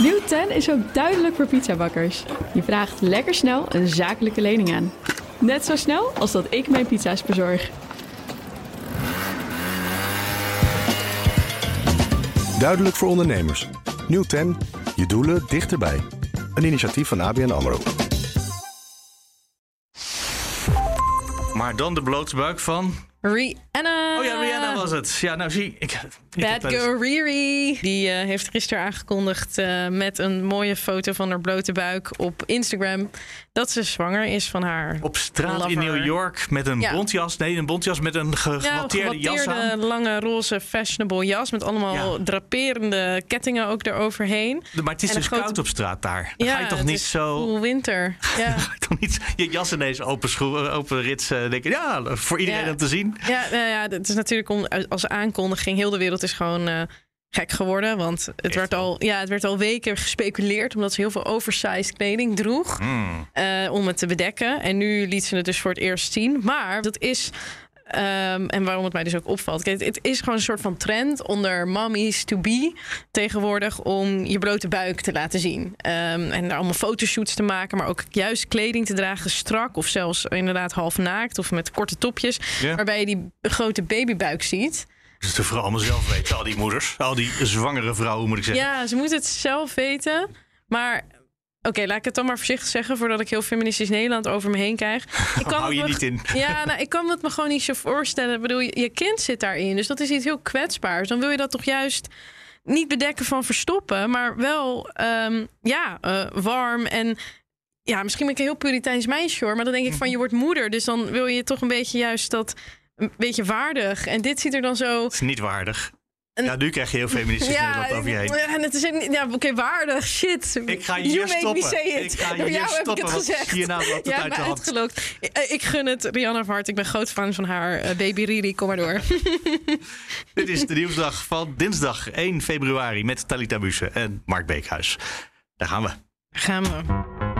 Nieuw 10 is ook duidelijk voor pizzabakkers. Je vraagt lekker snel een zakelijke lening aan. Net zo snel als dat ik mijn pizza's bezorg. Duidelijk voor ondernemers. Nieuw 10. Je doelen dichterbij. Een initiatief van ABN AMRO. Maar dan de blote buik van... Rihanna. Oh ja, Rihanna was het. Ja, nou zie ik... Bad girl Riri. Die eh, heeft gisteren aangekondigd eh, met een mooie foto van haar blote buik op Instagram... dat ze zwanger is van haar Op straat in. New York met een Ja. bontjas. Nee, een bontjas met een Ja, gewatteerde een jas aan. gewatteerde, lange, roze, fashionable jas... met allemaal Ja. draperende kettingen ook eroverheen. Maar het is En een dus grote- koud op straat daar. Dan ga je toch het niet is zo... Cool winter. Ja. Ga je toch niet je jas ineens open, schroeven, open rits eh, denken... Ja, voor iedereen Ja. om te zien. Ja, nou ja, het is natuurlijk om, als aankondiging. Heel de wereld is gewoon eh, gek geworden. Want het Echt werd, al, ja, het werd al weken gespeculeerd. Omdat ze heel veel oversized kleding droeg. Hmm. eh, om het te bedekken. En nu liet ze het dus voor het eerst zien. Maar dat is. ehm, en waarom het mij dus ook opvalt. Kijk, het is gewoon een soort van trend onder mommies to be tegenwoordig om je blote buik te laten zien. Ehm, en daar allemaal fotoshoots te maken, maar ook juist kleding te dragen strak of zelfs inderdaad half naakt of met korte topjes. Waarbij je die grote babybuik ziet. Dus de vrouw allemaal zelf weten, al die moeders. Al die zwangere vrouwen, moet ik zeggen. Ja, ze moeten het zelf weten. Maar oké, laat ik het dan maar voorzichtig zeggen voordat ik heel feministisch Nederland over me heen krijg. Ik Hou het je me- niet in. Ja, nou, ik kan het me gewoon niet zo voorstellen. Ik bedoel, je, je kind zit daarin, dus dat is iets heel kwetsbaars. Dan wil je dat toch juist niet bedekken van verstoppen, maar wel ehm, ja, eh, warm en ja, misschien ben ik een heel puriteins meisje hoor, maar dan denk ik van je wordt moeder, dus dan wil je toch een beetje juist dat een beetje waardig. En dit ziet er dan zo Het is niet waardig. En- Ja, nu krijg je heel feministisch Nederland over je heen. ja, en het is ja, oké, waardig, shit. Ik ga hier stoppen. Ik ga hier jou heb ik stoppen, het want gezegd. hierna het Jij uit de hand. uitgelokt. Ik, ik gun het Rihanna van harte. Ik ben groot fan van haar. Eh, baby Riri, kom maar door. Dit is de nieuwsdag van dinsdag 1 februari met Talita Buse en Mark Beekhuis. Daar gaan we. Gaan we.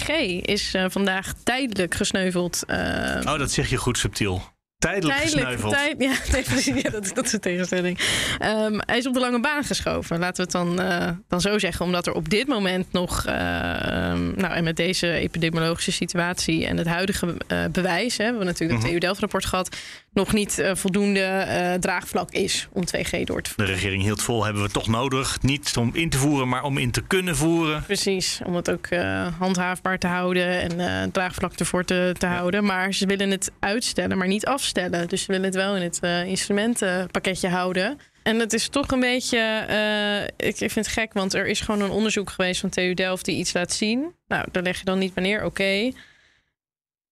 ...2G is eh, vandaag tijdelijk gesneuveld. eh, Oh, dat zeg je goed subtiel. Tijdelijk, gesneuveld. tijd, ja, nee, ja, dat, dat is de tegenstelling. Ehm, hij is op de lange baan geschoven, laten we het dan, eh, dan zo zeggen. Omdat er op dit moment nog, eh, ehm, nou en met deze epidemiologische situatie en het huidige bewijs, hè, we hebben natuurlijk het EU-Delft-rapport gehad, nog niet eh, voldoende eh, draagvlak is om 2G door te voeren. De regering hield vol, hebben we toch nodig. Niet om in te voeren, maar om in te kunnen voeren. Precies, om het ook eh, handhaafbaar te houden en draagvlak ervoor te, te houden. Maar ze willen het uitstellen, maar niet afstellen. Dus ze willen het wel in het instrumentenpakketje houden. En het is toch een beetje, ik, ik vind het gek, want er is gewoon een onderzoek geweest van TU Delft die iets laat zien. Nou, daar leg je dan niet meer neer, oké.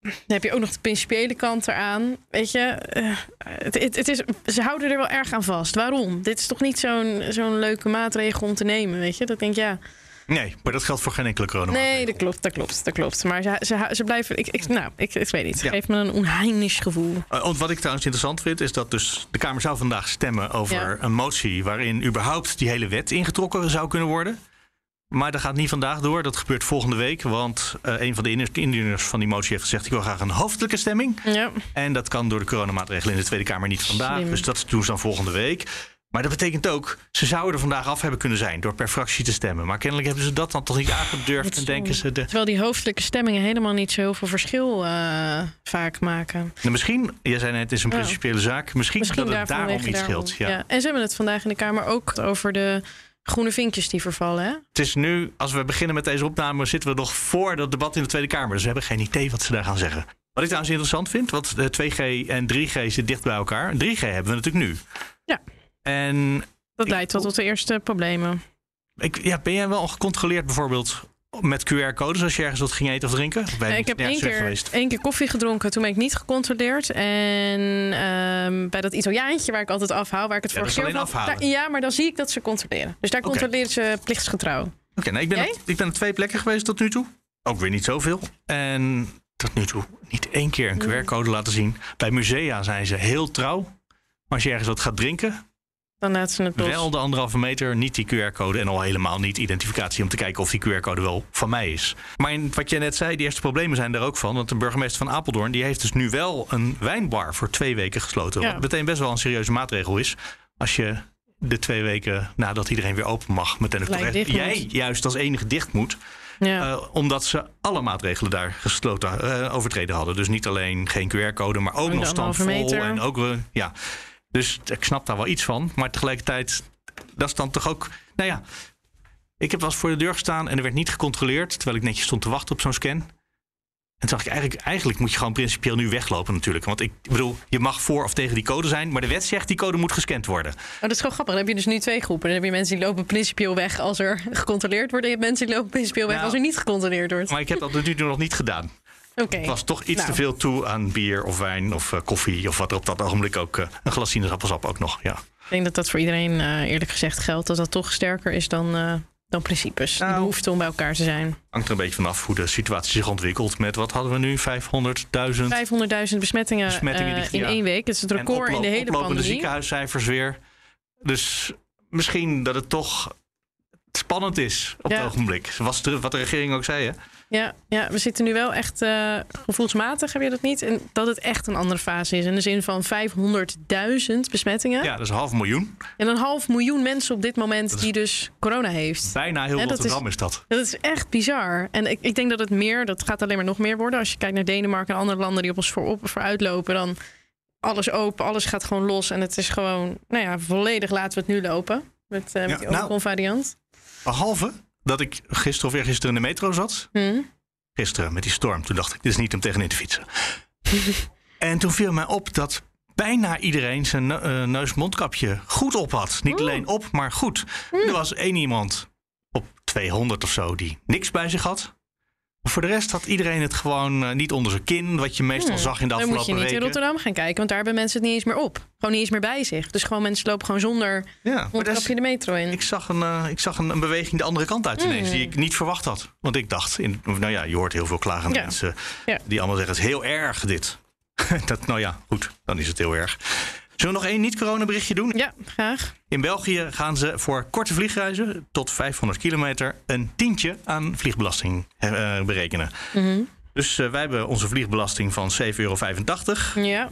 Dan heb je ook nog de principiële kant eraan. Weet je, eh, het, het, het is, ze houden er wel erg aan vast. Waarom? Dit is toch niet zo'n zo'n leuke maatregel om te nemen, weet je? Dat ik denk, ja, Nee, maar dat geldt voor geen enkele corona. Nee, dat klopt, dat klopt, dat klopt. Maar ze, ze, ze blijven. Ik, ik, nou, ik, ik weet niet. Het Ja. geeft me een onheimisch gevoel. Uh, want wat ik trouwens interessant vind, is dat dus de Kamer zou vandaag stemmen over Ja. een motie waarin überhaupt die hele wet ingetrokken zou kunnen worden. Maar dat gaat niet vandaag door. Dat gebeurt volgende week. Want eh, een van de indieners van die motie heeft gezegd: ik wil graag een hoofdelijke stemming. Ja, En dat kan door de coronamaatregelen in de Tweede Kamer niet vandaag. Slim. Dus dat doen ze dan volgende week. Maar dat betekent ook, ze zouden er vandaag af hebben kunnen zijn door per fractie te stemmen. Maar kennelijk hebben ze dat dan toch niet aangedurfd. En denken ze, de, terwijl die hoofdelijke stemmingen helemaal niet zo heel veel verschil eh, vaak maken. nou, misschien, jij zei net, het is een principiële zaak. Misschien, Misschien dat het daarom iets daarom. scheelt. Ja. En ze hebben het vandaag in de Kamer ook over de groene vinkjes die vervallen. Hè? Het is nu, als we beginnen met deze opname, zitten we nog voor dat debat in de Tweede Kamer. Dus we hebben geen idee wat ze daar gaan zeggen. Wat ik trouwens interessant vind, want de 2G en 3G zitten dicht bij elkaar. 3G hebben we natuurlijk nu. Ja. En Dat leidt wel tot de eerste problemen. ik, ja, ben jij wel gecontroleerd bijvoorbeeld met QR-codes als je ergens wat ging eten of drinken? Of ik heb één keer, één keer koffie gedronken, toen ben ik niet gecontroleerd. En ehm, bij dat Italiaantje waar ik altijd afhaal, waar ik het Ja, vorige keer had- ja, maar dan zie ik dat ze controleren. Dus daar controleren ze plichtsgetrouw. Oké, nou, ik, ben op, ik ben op twee plekken geweest tot nu toe. Ook weer niet zoveel. En tot nu toe niet één keer een QR-code laten zien. Bij musea zijn ze heel trouw. Maar als je ergens wat gaat drinken, dan laten ze het los. Wel de anderhalve meter, niet die QR-code en al helemaal niet identificatie om te kijken of die QR-code wel van mij is. Maar wat jij net zei, die eerste problemen zijn er ook van. Want de burgemeester van Apeldoorn die heeft dus nu wel een wijnbar voor twee weken gesloten. Ja. Wat meteen best wel een serieuze maatregel is. Als je de twee weken nadat iedereen weer open mag, meteen correct- dicht jij moet. juist als enige dicht moet. Ja. Eh, omdat ze alle maatregelen daar gesloten, eh, overtreden hadden. Dus niet alleen geen QR-code, maar ook nog standvol. En ook, eh, ja. Dus ik snap daar wel iets van. Maar tegelijkertijd, dat is dan toch ook... Nou ja, ik heb wel eens voor de deur gestaan en er werd niet gecontroleerd. Terwijl ik netjes stond te wachten op zo'n scan. En toen dacht ik, eigenlijk, eigenlijk moet je gewoon principieel nu weglopen natuurlijk. Want ik bedoel, je mag voor of tegen die code zijn. Maar de wet zegt, die code moet gescand worden. Oh, dat is gewoon grappig. Dan heb je dus nu twee groepen. Dan heb je mensen die lopen principieel weg als er gecontroleerd wordt. En je hebt mensen die lopen principieel weg Nou, als er niet gecontroleerd wordt. Maar ik heb dat nu nog niet gedaan. Oké. Het was toch iets Nou. te veel toe aan bier of wijn of eh, koffie. Of wat er op dat ogenblik ook... eh, een glas sinaasappelsap ook nog, ja. Ik denk dat dat voor iedereen eh, eerlijk gezegd geldt. Dat dat toch sterker is dan, eh, dan principes. De Nou. behoefte om bij elkaar te zijn. 500.000 Hangt er een beetje vanaf hoe de situatie zich ontwikkelt. Met wat hadden we nu? 500.000 besmettingen, Besmettingen die- eh, in ja. één week. Het is het record in de hele oplopende pandemie. ziekenhuiscijfers weer. Dus misschien dat het toch spannend is op Ja. het ogenblik. Was de, wat de regering ook zei, hè? Ja, ja, we zitten nu wel echt eh, gevoelsmatig, heb je dat niet? En dat het echt een andere fase is. In de zin van 500.000 besmettingen. Ja, dat is een half miljoen. En een half miljoen mensen op dit moment die dus corona heeft. Bijna heel Ja, Rotterdam is, dat. Dat is echt bizar. En ik, ik denk dat het meer, dat gaat alleen maar nog meer worden. Als je kijkt naar Denemarken en andere landen die op ons voorop, vooruit lopen, dan alles open, alles gaat gewoon los. En het is gewoon, nou ja, volledig laten we het nu lopen. Met, eh, met Ja, die nou. Omicron variant. Behalve dat ik gisteren of eergisteren in de metro zat. Hm? Gisteren met die storm. Toen dacht ik, dit is niet om tegenin te fietsen. en toen viel mij op dat bijna iedereen zijn eh, neus-mondkapje goed op had. Niet alleen op, maar goed. Er was één iemand op 200 of zo die niks bij zich had. Voor de rest had iedereen het gewoon eh, niet onder zijn kin. Wat je meestal zag in de Dan moet je afgelopen niet in weken. Rotterdam gaan kijken, want daar hebben mensen het niet eens meer op. Gewoon niet eens meer bij zich. Dus gewoon mensen lopen gewoon zonder Ja, mondkapje de metro in. ik zag, een, eh, ik zag een, een beweging de andere kant uit ineens. Mm. Die ik niet verwacht had. Want ik dacht, in, nou ja, je hoort heel veel klagende Ja. mensen. Ja. Die allemaal zeggen, het is heel erg dit. dat, nou ja, goed, dan is het heel erg. Zullen we nog één niet-corona berichtje doen? Ja, graag. In België gaan ze voor korte vliegreizen tot 500 kilometer een tientje aan vliegbelasting eh, berekenen. Mhm. Dus eh, wij hebben onze vliegbelasting van 7,85 euro. Ja.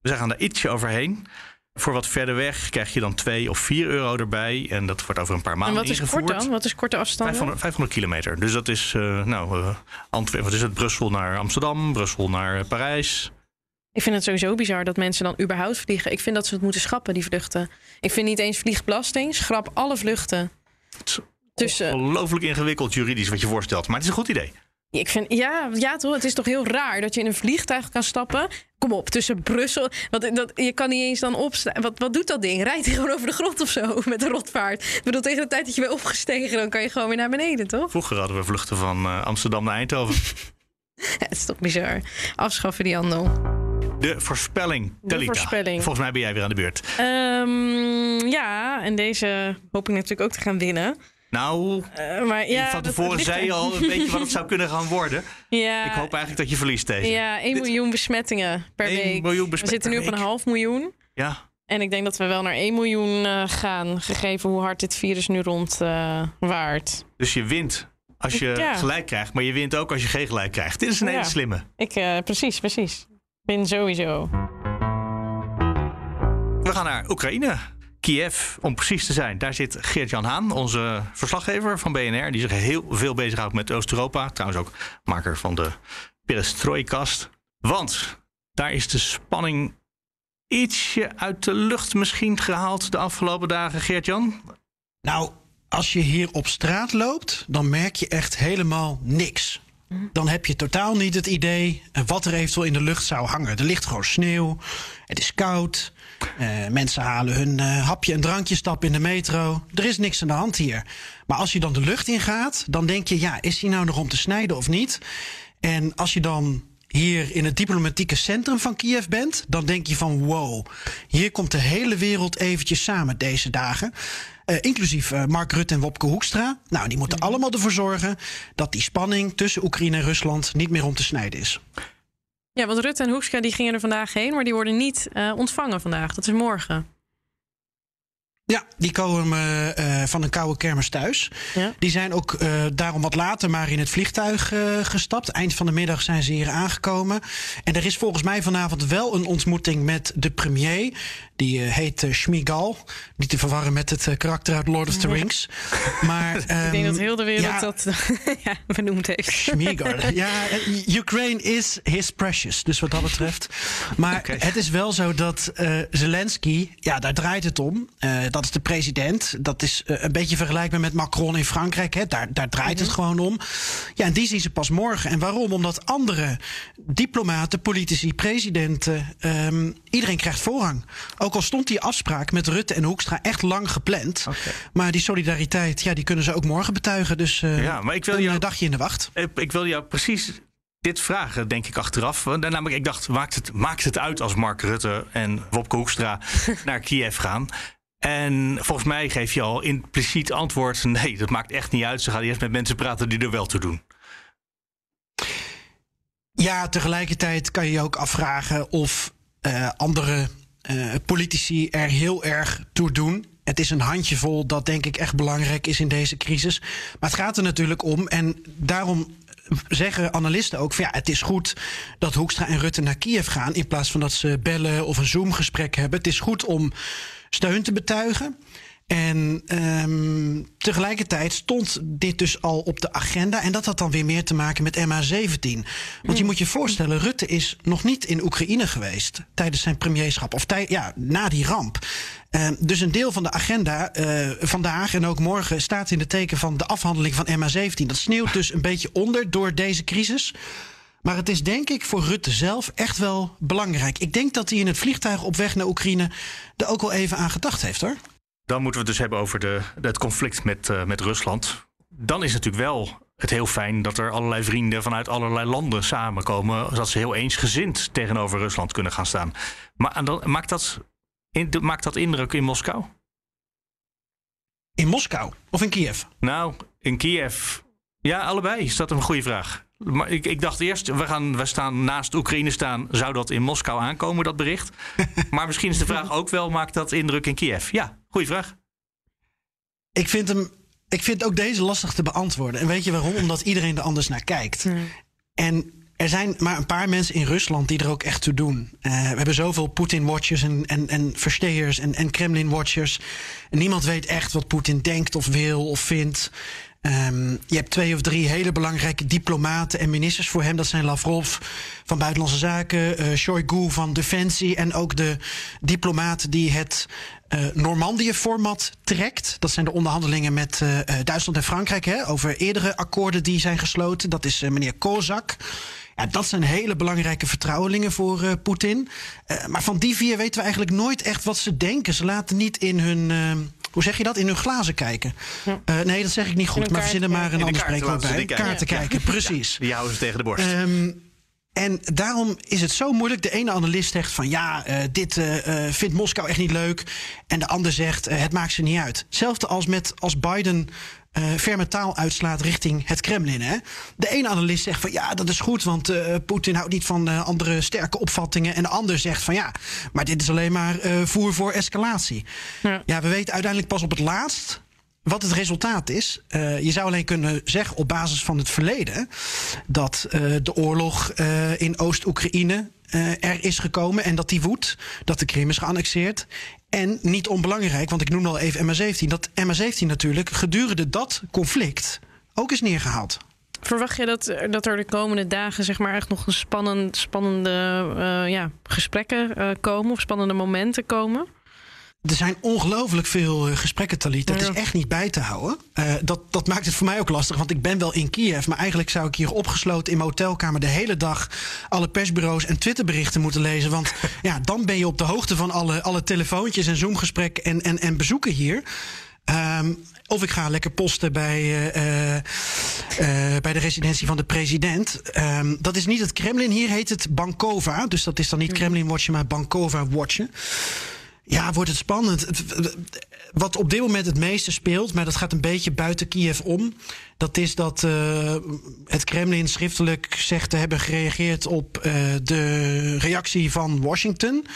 We gaan daar ietsje overheen. Voor wat verder weg krijg je dan 2 of 4 euro erbij. En dat wordt over een paar En maanden wat is ingevoerd. kort dan? Wat is korte afstand? 500, 500 kilometer. Dus dat is, eh nou, Antwerpen, wat is het? Brussel naar Amsterdam, Brussel naar Parijs. Ik vind het sowieso bizar dat mensen dan überhaupt vliegen. Ik vind dat ze het moeten schrappen, die vluchten. Ik vind niet eens vliegbelasting. Schrap alle vluchten. Het is Tussen, ongelooflijk ingewikkeld juridisch wat je voorstelt. Maar het is een goed idee. ik vind, ja, ja, toch? Het is toch heel raar dat je in een vliegtuig kan stappen. Kom op, tussen Brussel. Want dat, je kan niet eens dan opstaan. Wat, wat doet dat ding? Rijdt hij gewoon over de grond of zo met een rotvaart? Ik bedoel, tegen de tijd dat je bent opgestegen, dan kan je gewoon weer naar beneden, toch? Vroeger hadden we vluchten van eh, Amsterdam naar Eindhoven. Ja, het is toch bizar. Afschaffen die handel. De voorspelling. De Talita. voorspelling. Volgens mij ben jij weer aan de beurt. Ehm, ja, en deze hoop ik natuurlijk ook te gaan winnen. Nou, Eh, maar ja, van tevoren zei je al een beetje wat het zou kunnen gaan worden. Ja, Ik hoop eigenlijk dat je verliest deze. ja 1 Dit- miljoen besmettingen per 1 week. miljoen We zitten nu op een half miljoen. Ja, En ik denk dat we wel naar 1 miljoen eh, gaan, gegeven hoe hard dit virus nu rond waart. dus je wint als je Ja. gelijk krijgt, maar je wint ook als je geen gelijk krijgt. Dit is een Ja. hele slimme. Ik, precies, precies. Ben sowieso. We gaan naar Oekraïne. Kiev, om precies te zijn. Daar zit Geert-Jan Haan, onze verslaggever van BNR. Die zich heel veel bezighoudt met Oost-Europa. Trouwens ook maker van de Perestroikast. Want daar is de spanning ietsje uit de lucht misschien gehaald de afgelopen dagen, Geert-Jan. Nou, als je hier op straat loopt, dan merk je echt helemaal niks. Dan heb je totaal niet het idee eh, wat er eventueel in de lucht zou hangen. Er ligt gewoon sneeuw, het is koud. eh, mensen halen hun eh, hapje en drankje, stappen in de metro. Er is niks aan de hand hier. Maar als je dan de lucht ingaat, dan denk je... ja, is hij nou nog om te snijden of niet? En als je dan hier in het diplomatieke centrum van Kiev bent... dan denk je van wow, hier komt de hele wereld eventjes samen deze dagen... Eh, inclusief eh, Mark Rutte en Wopke Hoekstra. Nou, die moeten allemaal ervoor zorgen dat die spanning tussen Oekraïne en Rusland niet meer om te snijden is. Ja, want Rutte en Hoekstra die gingen er vandaag heen, maar die worden niet eh, ontvangen vandaag. Dat is morgen. Ja, die komen uh, van een koude kermis thuis. Ja. Die zijn ook uh, daarom wat later maar in het vliegtuig uh, gestapt. Eind van de middag zijn ze hier aangekomen. En er is volgens mij vanavond wel een ontmoeting met de premier. Die heet Schmigal. Niet te verwarren met het karakter uit Lord of the Rings. Maar, um, Ik denk dat heel de wereld ja, dat ja, benoemd heeft. Schmigal. ja, Ukraine is his precious. Dus wat dat betreft. Maar okay. het is wel zo dat Zelensky, ja, daar draait het om dat is de president. Dat is uh, een beetje vergelijkbaar met Macron in Frankrijk. Hè. Daar, daar draait mm -hmm. het gewoon om. Ja, en die zien ze pas morgen. En waarom? Omdat andere diplomaten, politici, presidenten, um, iedereen krijgt voorrang. Ook al stond die afspraak met Rutte en Hoekstra echt lang gepland. Okay. Maar die solidariteit, ja, die kunnen ze ook morgen betuigen. Dus uh, ja, maar ik wil een jou, dagje in de wacht. Ik wil jou precies dit vragen, denk ik, achteraf. Namelijk, ik dacht, maakt het, maakt het uit als Mark Rutte en Wopke Hoekstra naar Kiev gaan? En volgens mij geef je al impliciet antwoord: nee, dat maakt echt niet uit. Ze gaan eerst met mensen praten die er wel toe doen. Ja, tegelijkertijd kan je je ook afvragen of uh, andere uh, politici er heel erg toe doen. Het is een handjevol dat denk ik echt belangrijk is in deze crisis. Maar het gaat er natuurlijk om. En daarom zeggen analisten ook van ja, het is goed dat Hoekstra en Rutte naar Kiev gaan. In plaats van dat ze bellen of een Zoom-gesprek hebben. Het is goed om steun te betuigen. En um, tegelijkertijd stond dit dus al op de agenda. En dat had dan weer meer te maken met MH17. Want je moet je voorstellen, Rutte is nog niet in Oekraïne geweest tijdens zijn premierschap. Of tij, ja, na die ramp. Um, dus een deel van de agenda uh, vandaag en ook morgen staat in de teken van de afhandeling van MH17. Dat sneeuwt dus een beetje onder door deze crisis. Maar het is denk ik voor Rutte zelf echt wel belangrijk. Ik denk dat hij in het vliegtuig op weg naar Oekraïne er ook wel even aan gedacht heeft hoor. Dan moeten we het dus hebben over de, het conflict met, uh, met Rusland. Dan is het natuurlijk wel het heel fijn dat er allerlei vrienden vanuit allerlei landen samenkomen. Zodat ze heel eensgezind tegenover Rusland kunnen gaan staan. Maar dan, maakt, dat, maakt dat indruk in Moskou? In Moskou of in Kiev? Nou, in Kiev. Ja, allebei. Is dat een goede vraag? Maar ik, ik, dacht eerst, we, gaan, we staan naast Oekraïne staan. Zou dat in Moskou aankomen, dat bericht? maar misschien is de vraag ook wel, maakt dat indruk in Kiev? Ja, goede vraag. Ik vind, hem, ik vind ook deze lastig te beantwoorden. En weet je waarom? Omdat iedereen er anders naar kijkt. En er zijn maar een paar mensen in Rusland die er ook echt toe doen. Uh, we hebben zoveel Poetin-watchers en, en, en versteers en, en Kremlin-watchers. En niemand weet echt wat Poetin denkt of wil of vindt. Um, je hebt twee of drie hele belangrijke diplomaten en ministers voor hem. Dat zijn Lavrov van Buitenlandse Zaken, uh, Shoigu van Defensie en ook de diplomaat die het uh, Normandië-format trekt. Dat zijn de onderhandelingen met uh, Duitsland en Frankrijk hè, over eerdere akkoorden die zijn gesloten. Dat is meneer Kozak. Ja, dat zijn hele belangrijke vertrouwelingen voor Poetin. Maar van die vier weten we eigenlijk nooit echt wat ze denken. Ze laten niet in hun. Hoe zeg je dat? In hun glazen kijken. Ja. nee, dat zeg ik niet goed. Maar verzinnen maar een ander spreekwoord bij. Kaarten kijken, precies. Ja, die houden ze tegen de borst. Um, en daarom is het zo moeilijk. De ene analist zegt van ja, uh, dit uh, vindt Moskou echt niet leuk. En de ander zegt uh, het maakt ze niet uit. Hetzelfde als met als Biden uh, ferme taal uitslaat richting het Kremlin. Hè? De ene analist zegt van ja, dat is goed, want uh, Poetin houdt niet van uh, andere sterke opvattingen. En de ander zegt van ja, maar dit is alleen maar voer voor escalatie. Ja. ja, we weten uiteindelijk pas op het laatst wat het resultaat is. Uh, je zou alleen kunnen zeggen op basis van het verleden dat uh, de oorlog uh, in Oost-Oekraïne er is gekomen en dat die woedt, dat de Krim is geannexeerd. En niet onbelangrijk, want ik noem al even MH17, dat MH17 natuurlijk gedurende dat conflict ook is neergehaald. Verwacht je dat, dat er de komende dagen zeg maar echt nog een spannend, spannende ja, gesprekken komen of spannende momenten komen? Er zijn ongelooflijk veel gesprekken, Talit. Dat ja. is echt niet bij te houden. Uh, dat, dat maakt het voor mij ook lastig, want ik ben wel in Kiev. Maar eigenlijk zou ik hier opgesloten in mijn hotelkamer de hele dag alle persbureaus en Twitterberichten moeten lezen. Want ja, dan ben je op de hoogte van alle, alle telefoontjes en Zoomgesprekken en, en, en bezoeken hier. Um, of ik ga lekker posten bij, uh, uh, bij de residentie van de president. Um, dat is niet het Kremlin, hier heet het Bankova. Dus dat is dan niet Kremlin Watchen, maar Bankova Watchen. Ja, wordt het spannend. Wat op dit moment het meeste speelt, maar dat gaat een beetje buiten Kiev om. Dat is dat uh, het Kremlin schriftelijk zegt te hebben gereageerd op uh, de reactie van Washington.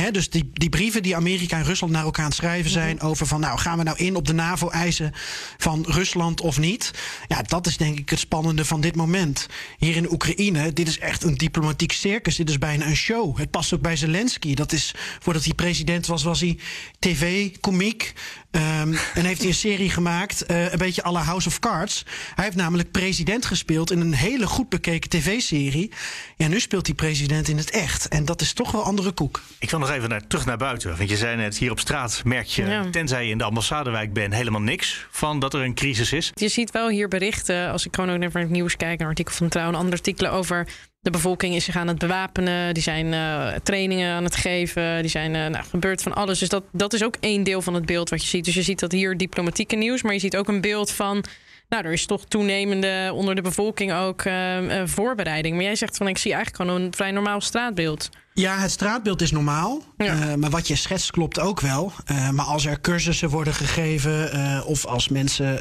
Hè, dus die, die brieven die Amerika en Rusland naar elkaar aan het schrijven zijn over van nou gaan we nou in op de NAVO-eisen van Rusland of niet. Ja, dat is denk ik het spannende van dit moment. Hier in Oekraïne, dit is echt een diplomatiek circus. Dit is bijna een show. Het past ook bij Zelensky. Dat is voordat hij president was, was hij tv-komiek. Ehm, en heeft hij een serie gemaakt, eh, een beetje à la House of Cards. Hij heeft namelijk president gespeeld in een hele goed bekeken tv-serie. Ja, nu speelt hij president in het echt. En dat is toch wel andere koek. Ik wil nog even naar, terug naar buiten. Want je zei net, hier op straat merk je, Ja. tenzij je in de ambassadewijk bent, helemaal niks van dat er een crisis is. Je ziet wel hier berichten, als ik gewoon ook naar het nieuws kijk, een artikel van Trouw en andere artikelen over de bevolking is zich aan het bewapenen. Die zijn eh, trainingen aan het geven. Die zijn eh nou, gebeurd van alles. Dus dat, dat is ook één deel van het beeld wat je ziet. Dus je ziet dat hier diplomatieke nieuws, maar je ziet ook een beeld van. Nou, er is toch toenemende onder de bevolking ook eh, voorbereiding. Maar jij zegt van ik zie eigenlijk gewoon een vrij normaal straatbeeld. Ja, het straatbeeld is normaal. Ja. Eh, maar wat je schetst klopt ook wel. Eh, maar als er cursussen worden gegeven. eh, of als mensen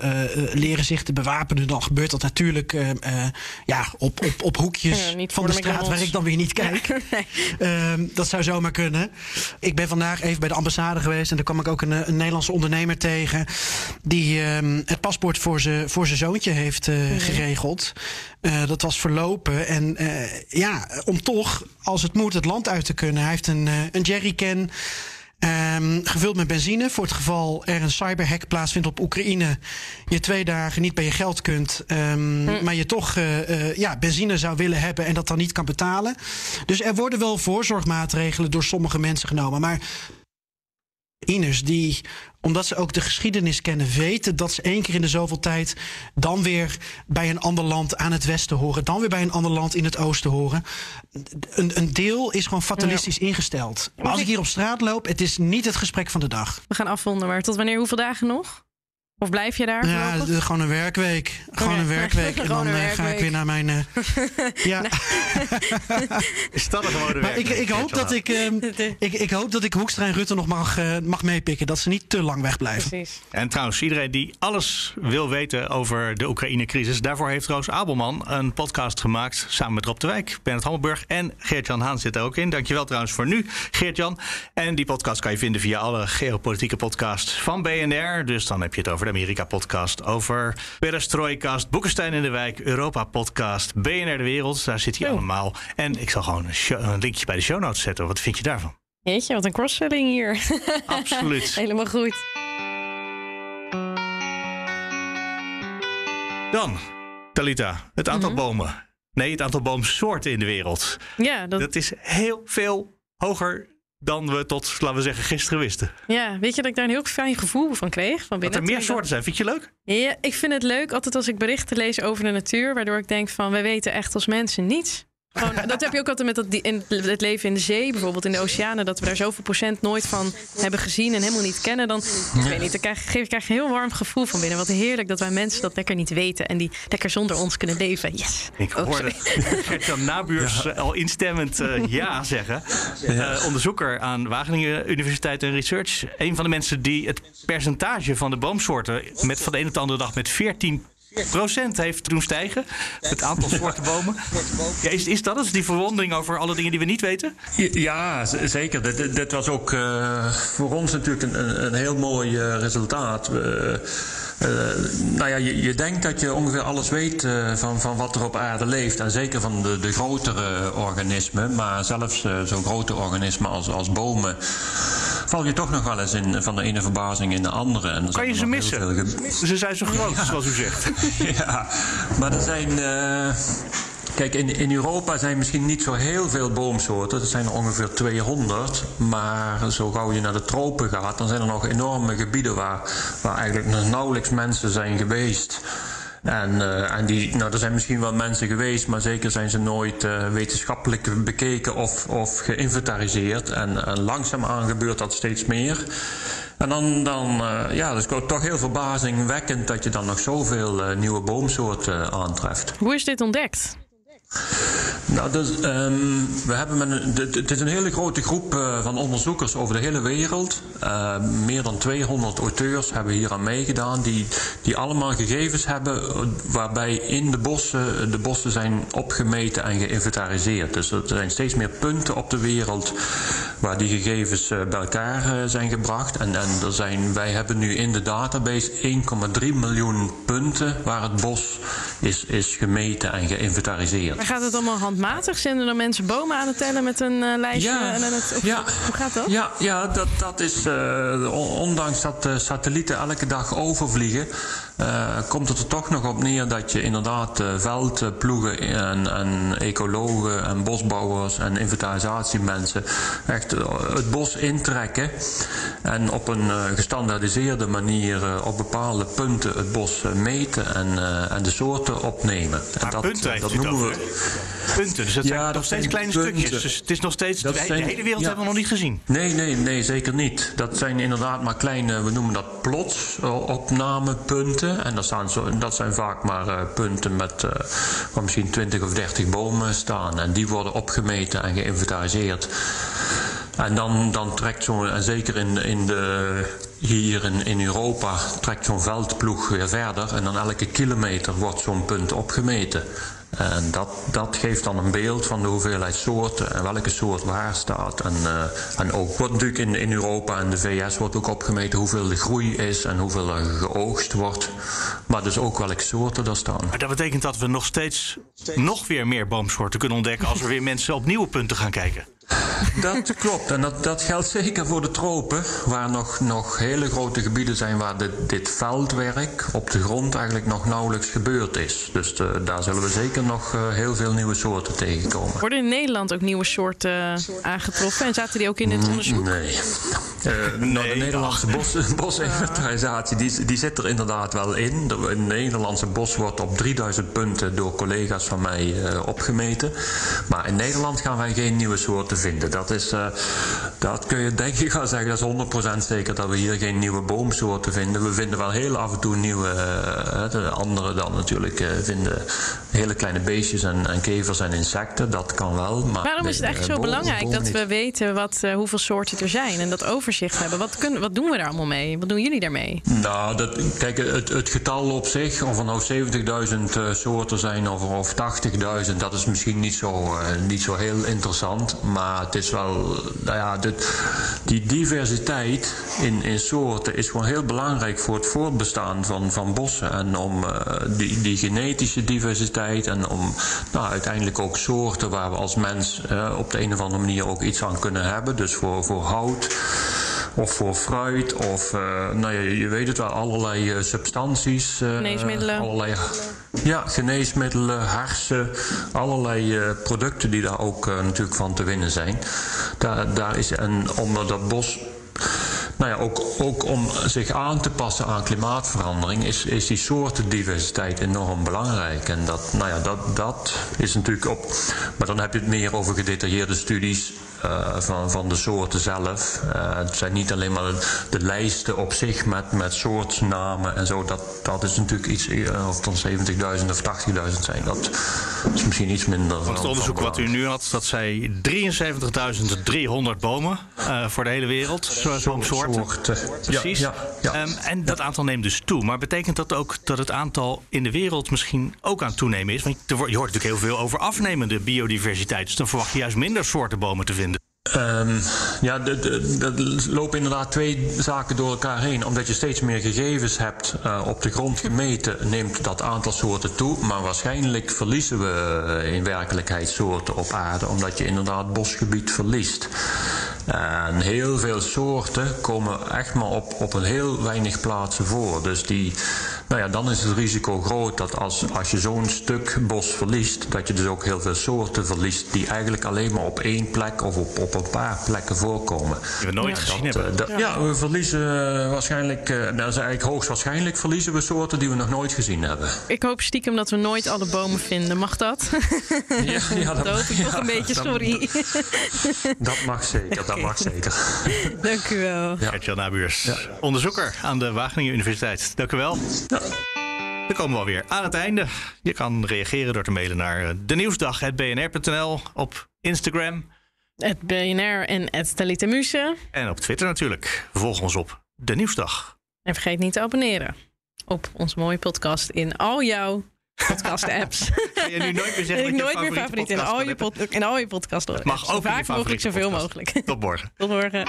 leren zich te bewapenen. dan gebeurt dat natuurlijk ja, op, op, op hoekjes Ja, van de de straat. Waar ik dan weer niet kijk. Nee. Ehm, dat zou zomaar kunnen. Ik ben vandaag even bij de ambassade geweest. En daar kwam ik ook een, een Nederlandse ondernemer tegen. Die ehm, het paspoort voor zijn voor zoontje heeft eh, geregeld. Eh, dat was verlopen. En eh, ja, om toch, als het moet, het land uit te kunnen. Hij heeft een, eh, een jerrycan. ehm, gevuld met benzine. Voor het geval er een cyberhack plaatsvindt op Oekraïne. Je twee dagen niet bij je geld kunt. ehm, Maar je toch ja, benzine zou willen hebben en dat dan niet kan betalen. Dus er worden wel voorzorgmaatregelen door sommige mensen genomen. Maar Oekraïners die, omdat ze ook de geschiedenis kennen, weten dat ze één keer in de zoveel tijd dan weer bij een ander land aan het westen horen, dan weer bij een ander land in het oosten horen. Een, een deel is gewoon fatalistisch ingesteld. Maar als ik hier op straat loop, het is niet het gesprek van de dag. We gaan afronden, maar tot wanneer? Hoeveel dagen nog? Of blijf je daar? Ja, de- gewoon een werkweek. Gewoon een werkweek. En dan eh, ga ik weer naar mijn. eh, ja. Is dat een gewone Maar ik, ik, hoop dat ik, ehm, ik, ik hoop dat ik Hoekstra en Rutte nog mag, eh, mag meepikken. Dat ze niet te lang wegblijven. Precies. En trouwens, iedereen die alles wil weten over de Oekraïne-crisis... daarvoor heeft Roos Abelman een podcast gemaakt... samen met Rob de Wijk, Bernard Hammelburg en Geert-Jan Haan zit er ook in. Dankjewel trouwens voor nu, Geert-Jan. En die podcast kan je vinden via alle geopolitieke podcasts van BNR. Dus dan heb je het over de Amerika-podcast, over Perestroikast... Boekenstein in de Wijk, Europa-podcast, BNR De Wereld. Daar zit hij allemaal. En ik zal gewoon een, show- een linkje bij de show notes zetten. Wat vind je daarvan? Jeetje, wat een cross-selling hier. Absoluut. Helemaal goed. Dan, Talita, het aantal bomen. Nee, het aantal boomsoorten in de wereld. Ja, dat, Dat is heel veel hoger dan we tot, laten we zeggen, gisteren wisten. ja, weet je dat ik daar een heel fijn gevoel van kreeg? Van Dat binnen, er meer soorten zijn. Vind je leuk? dat- Ja, ik vind het leuk altijd als ik berichten lees over de natuur. Waardoor ik denk van, wij weten echt als mensen niets. Gewoon, dat heb je ook altijd met dat, die- in het leven in de zee, bijvoorbeeld in de oceanen. Dat we daar zoveel procent nooit van hebben gezien en helemaal niet kennen. Dan, ik weet niet, dan krijg, geef, krijg je een heel warm gevoel van binnen. Wat heerlijk dat wij mensen dat lekker niet weten. En die lekker zonder ons kunnen leven. Yes. Ik Oh, hoorde Gert-Jan Nabuurs eh, al instemmend eh, ja zeggen. Eh, onderzoeker aan Wageningen Universiteit en Research. Een van de mensen die het percentage van de boomsoorten... Met, van de ene op de andere dag met 14 heeft doen stijgen. Het aantal soorten bomen. Ja, is, is dat het? Die verwondering over alle dingen die we niet weten? Ja, zeker. Dit- Dit, dit was ook eh, voor ons natuurlijk een, een, een heel mooi eh, resultaat. We, eh, nou ja, je, je denkt dat je ongeveer alles weet eh, van, van wat er op aarde leeft. En zeker van de, de grotere organismen. Maar zelfs eh, zo'n grote organismen als, als bomen. Val je toch nog wel eens in van de ene verbazing in de andere. En Kan je ze veel missen? Ze zijn zo groot, zoals u zegt. ja, maar er zijn. Kijk, in, in Europa zijn misschien niet zo heel veel boomsoorten. Er zijn er ongeveer 200. Maar zo gauw je naar de tropen gaat, dan zijn er nog enorme gebieden waar, waar eigenlijk nauwelijks mensen zijn geweest. En, eh, en die, nou, er zijn misschien wel mensen geweest, maar zeker zijn ze nooit eh, wetenschappelijk bekeken of, of geïnventariseerd. En, en langzaamaan gebeurt dat steeds meer. En dan, dan eh, ja, dat is toch heel verbazingwekkend dat je dan nog zoveel nieuwe boomsoorten aantreft. Hoe is dit ontdekt? Nou, dus, ehm, we hebben een, het is een hele grote groep eh, van onderzoekers over de hele wereld. Eh, meer dan 200 auteurs hebben hier aan meegedaan, die, die allemaal gegevens hebben eh, waarbij in de bossen de bossen zijn opgemeten en geïnventariseerd. Dus er zijn steeds meer punten op de wereld waar die gegevens eh, bij elkaar eh, zijn gebracht. En, en er zijn, wij hebben nu in de database 1,3 miljoen punten waar het bos is, is gemeten en geïnventariseerd. Gaat het allemaal handmatig? Zijn er dan mensen bomen aan het tellen met een eh, lijstje? Ja, en dan het, of- ja. Hoe gaat dat? Ja, ja dat, dat is, eh, on- ondanks dat de satellieten elke dag overvliegen, eh, komt het er toch nog op neer dat je inderdaad eh, veldploegen en, en ecologen en bosbouwers en inventarisatiemensen echt eh, het bos intrekken en op een eh, gestandaardiseerde manier op bepaalde punten het bos meten en, en de soorten opnemen. En Maar punten dat noemen we. Punten, dus dat Ja, zijn dat nog steeds kleine punten. stukjes. Dus het is nog steeds, Dat de, de hele wereld ja. hebben we nog niet gezien. Nee, nee, nee, zeker niet. Dat zijn inderdaad maar kleine, we noemen dat plots, eh, En dat, staan zo, dat zijn vaak maar eh, punten met eh, waar misschien 20 of 30 bomen staan. En die worden opgemeten en geïnventariseerd. En dan, dan trekt zo'n, en zeker in, in de, hier in, in Europa, trekt zo'n veldploeg weer verder. En dan elke kilometer wordt zo'n punt opgemeten. En dat, dat geeft dan een beeld van de hoeveelheid soorten en welke soort waar staat. En, eh, en ook wordt natuurlijk in, in Europa en de VS wordt ook opgemeten hoeveel de groei is en hoeveel er geoogst wordt. Maar dus ook welke soorten er staan. Maar dat betekent dat we nog steeds nog weer meer boomsoorten kunnen ontdekken als er weer mensen op nieuwe punten gaan kijken. Dat klopt. En dat, dat geldt zeker voor de tropen, waar nog, nog hele grote gebieden zijn waar dit, dit veldwerk op de grond eigenlijk nog nauwelijks gebeurd is. Dus de- daar zullen we zeker nog eh, heel veel nieuwe soorten tegenkomen. Worden in Nederland ook nieuwe soorten aangetroffen? En zaten die ook in dit onderzoek? Nee. Eh, nou, de Nederlandse bos, bosinventarisatie die, die zit er inderdaad wel in. De, het Nederlandse bos wordt op 3000 punten door collega's van mij eh, opgemeten. Maar in Nederland gaan wij geen nieuwe soorten vinden. Dat, is, eh, dat kun je denk ik wel zeggen, dat is 100% zeker dat we hier geen nieuwe boomsoorten vinden. We vinden wel heel af en toe nieuwe, eh, de andere dan natuurlijk eh, vinden hele kleine beestjes en, en kevers en insecten. Dat kan wel. Maar Waarom is het eh, zo belangrijk dat niet. we weten wat, eh, hoeveel soorten er zijn en dat overzicht hebben? Wat, kunnen, wat doen we daar allemaal mee? Wat doen jullie daarmee? Nou, dat, kijk, het, het getal op zich, of er nou 70.000 eh, soorten zijn of, of 80.000, dat is misschien niet zo, eh, niet zo heel interessant. Maar het is wel, nou ja, dit, die diversiteit in, in soorten is gewoon heel belangrijk voor het voortbestaan van, van bossen. En om eh, die, die genetische diversiteit en om nou, uiteindelijk ook soorten waar we als mens eh, op de een of andere manier ook iets aan kunnen hebben. Dus voor, voor hout of voor fruit of eh, nou ja, je weet het wel, allerlei eh, substanties. eh, Geneesmiddelen. Allerlei, ja, geneesmiddelen, harsen, allerlei producten die daar ook natuurlijk van te winnen zijn. Daar, daar is en onder dat bos. Nou ja, ook, ook om zich aan te passen aan klimaatverandering is, is die soortendiversiteit enorm belangrijk. En dat, nou ja, dat, dat is natuurlijk op. Maar dan heb je het meer over gedetailleerde studies eh, van, van de soorten zelf. Eh, het zijn niet alleen maar de, lijsten op zich met, met soortnamen en zo. Dat, dat is natuurlijk iets, eh, of dan 70.000 of 80.000 zijn. Dat is misschien iets minder. Want het onderzoek wat u nu had, dat zei 73.300 bomen voor de hele wereld. Zo- Zo'n soorten. Soorten. Precies. Ja, ja, ja. Ehm, en dat aantal neemt dus toe. Maar betekent dat ook dat het aantal in de wereld misschien ook aan het toenemen is? Want je hoort natuurlijk heel veel over afnemende biodiversiteit. Dus dan verwacht je juist minder soorten bomen te vinden. Ehm, ja, er lopen inderdaad twee zaken door elkaar heen. Omdat je steeds meer gegevens hebt eh, op de grond gemeten, neemt dat aantal soorten toe. Maar waarschijnlijk verliezen we eh, in werkelijkheid soorten op aarde, omdat je inderdaad bosgebied verliest. En heel veel soorten komen echt maar op, op een heel weinig plaatsen voor. Dus die, nou ja, dan is het risico groot dat als, als je zo'n stuk bos verliest, dat je dus ook heel veel soorten verliest die eigenlijk alleen maar op één plek of op een paar plekken voorkomen. Die we nooit gezien Dat, hebben. eh, dat- ja. we verliezen eh, waarschijnlijk, eh, dat is eigenlijk hoogstwaarschijnlijk verliezen we soorten die we nog nooit gezien hebben. Ik hoop stiekem dat we nooit alle bomen vinden. Mag dat? Ja, ja, dat hoop ik toch een beetje, sorry. Dat mag zeker, dat mag zeker. Dank u wel. Ja. Gert-Jan Nabuurs, onderzoeker aan de Wageningen Universiteit. Dank u wel. Dan komen we alweer aan het einde. Je kan reageren door te mailen naar eh, denieuwsdag.bnr.nl op Instagram Het BNR en het Talitamuse. en op Twitter natuurlijk. Volg ons op De Nieuwsdag. En vergeet niet te abonneren op onze mooie podcast in al jouw podcast-apps. Ga je nu nooit meer zeggen ik dat je nooit meer favoriet in al, je pod, in al je podcast. Het mag ook Vaak mogelijk zoveel mogelijk. Tot morgen. Tot morgen.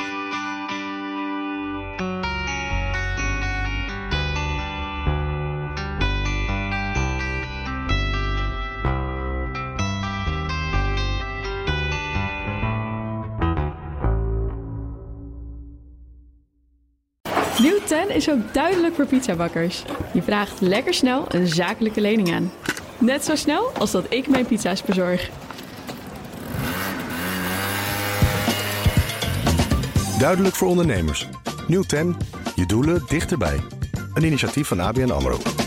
Nieuw 10 is ook duidelijk voor pizzabakkers. Je vraagt lekker snel een zakelijke lening aan. Net zo snel als dat ik mijn pizza's bezorg. Duidelijk voor ondernemers. Nieuw 10, je doelen dichterbij. Een initiatief van ABN AMRO.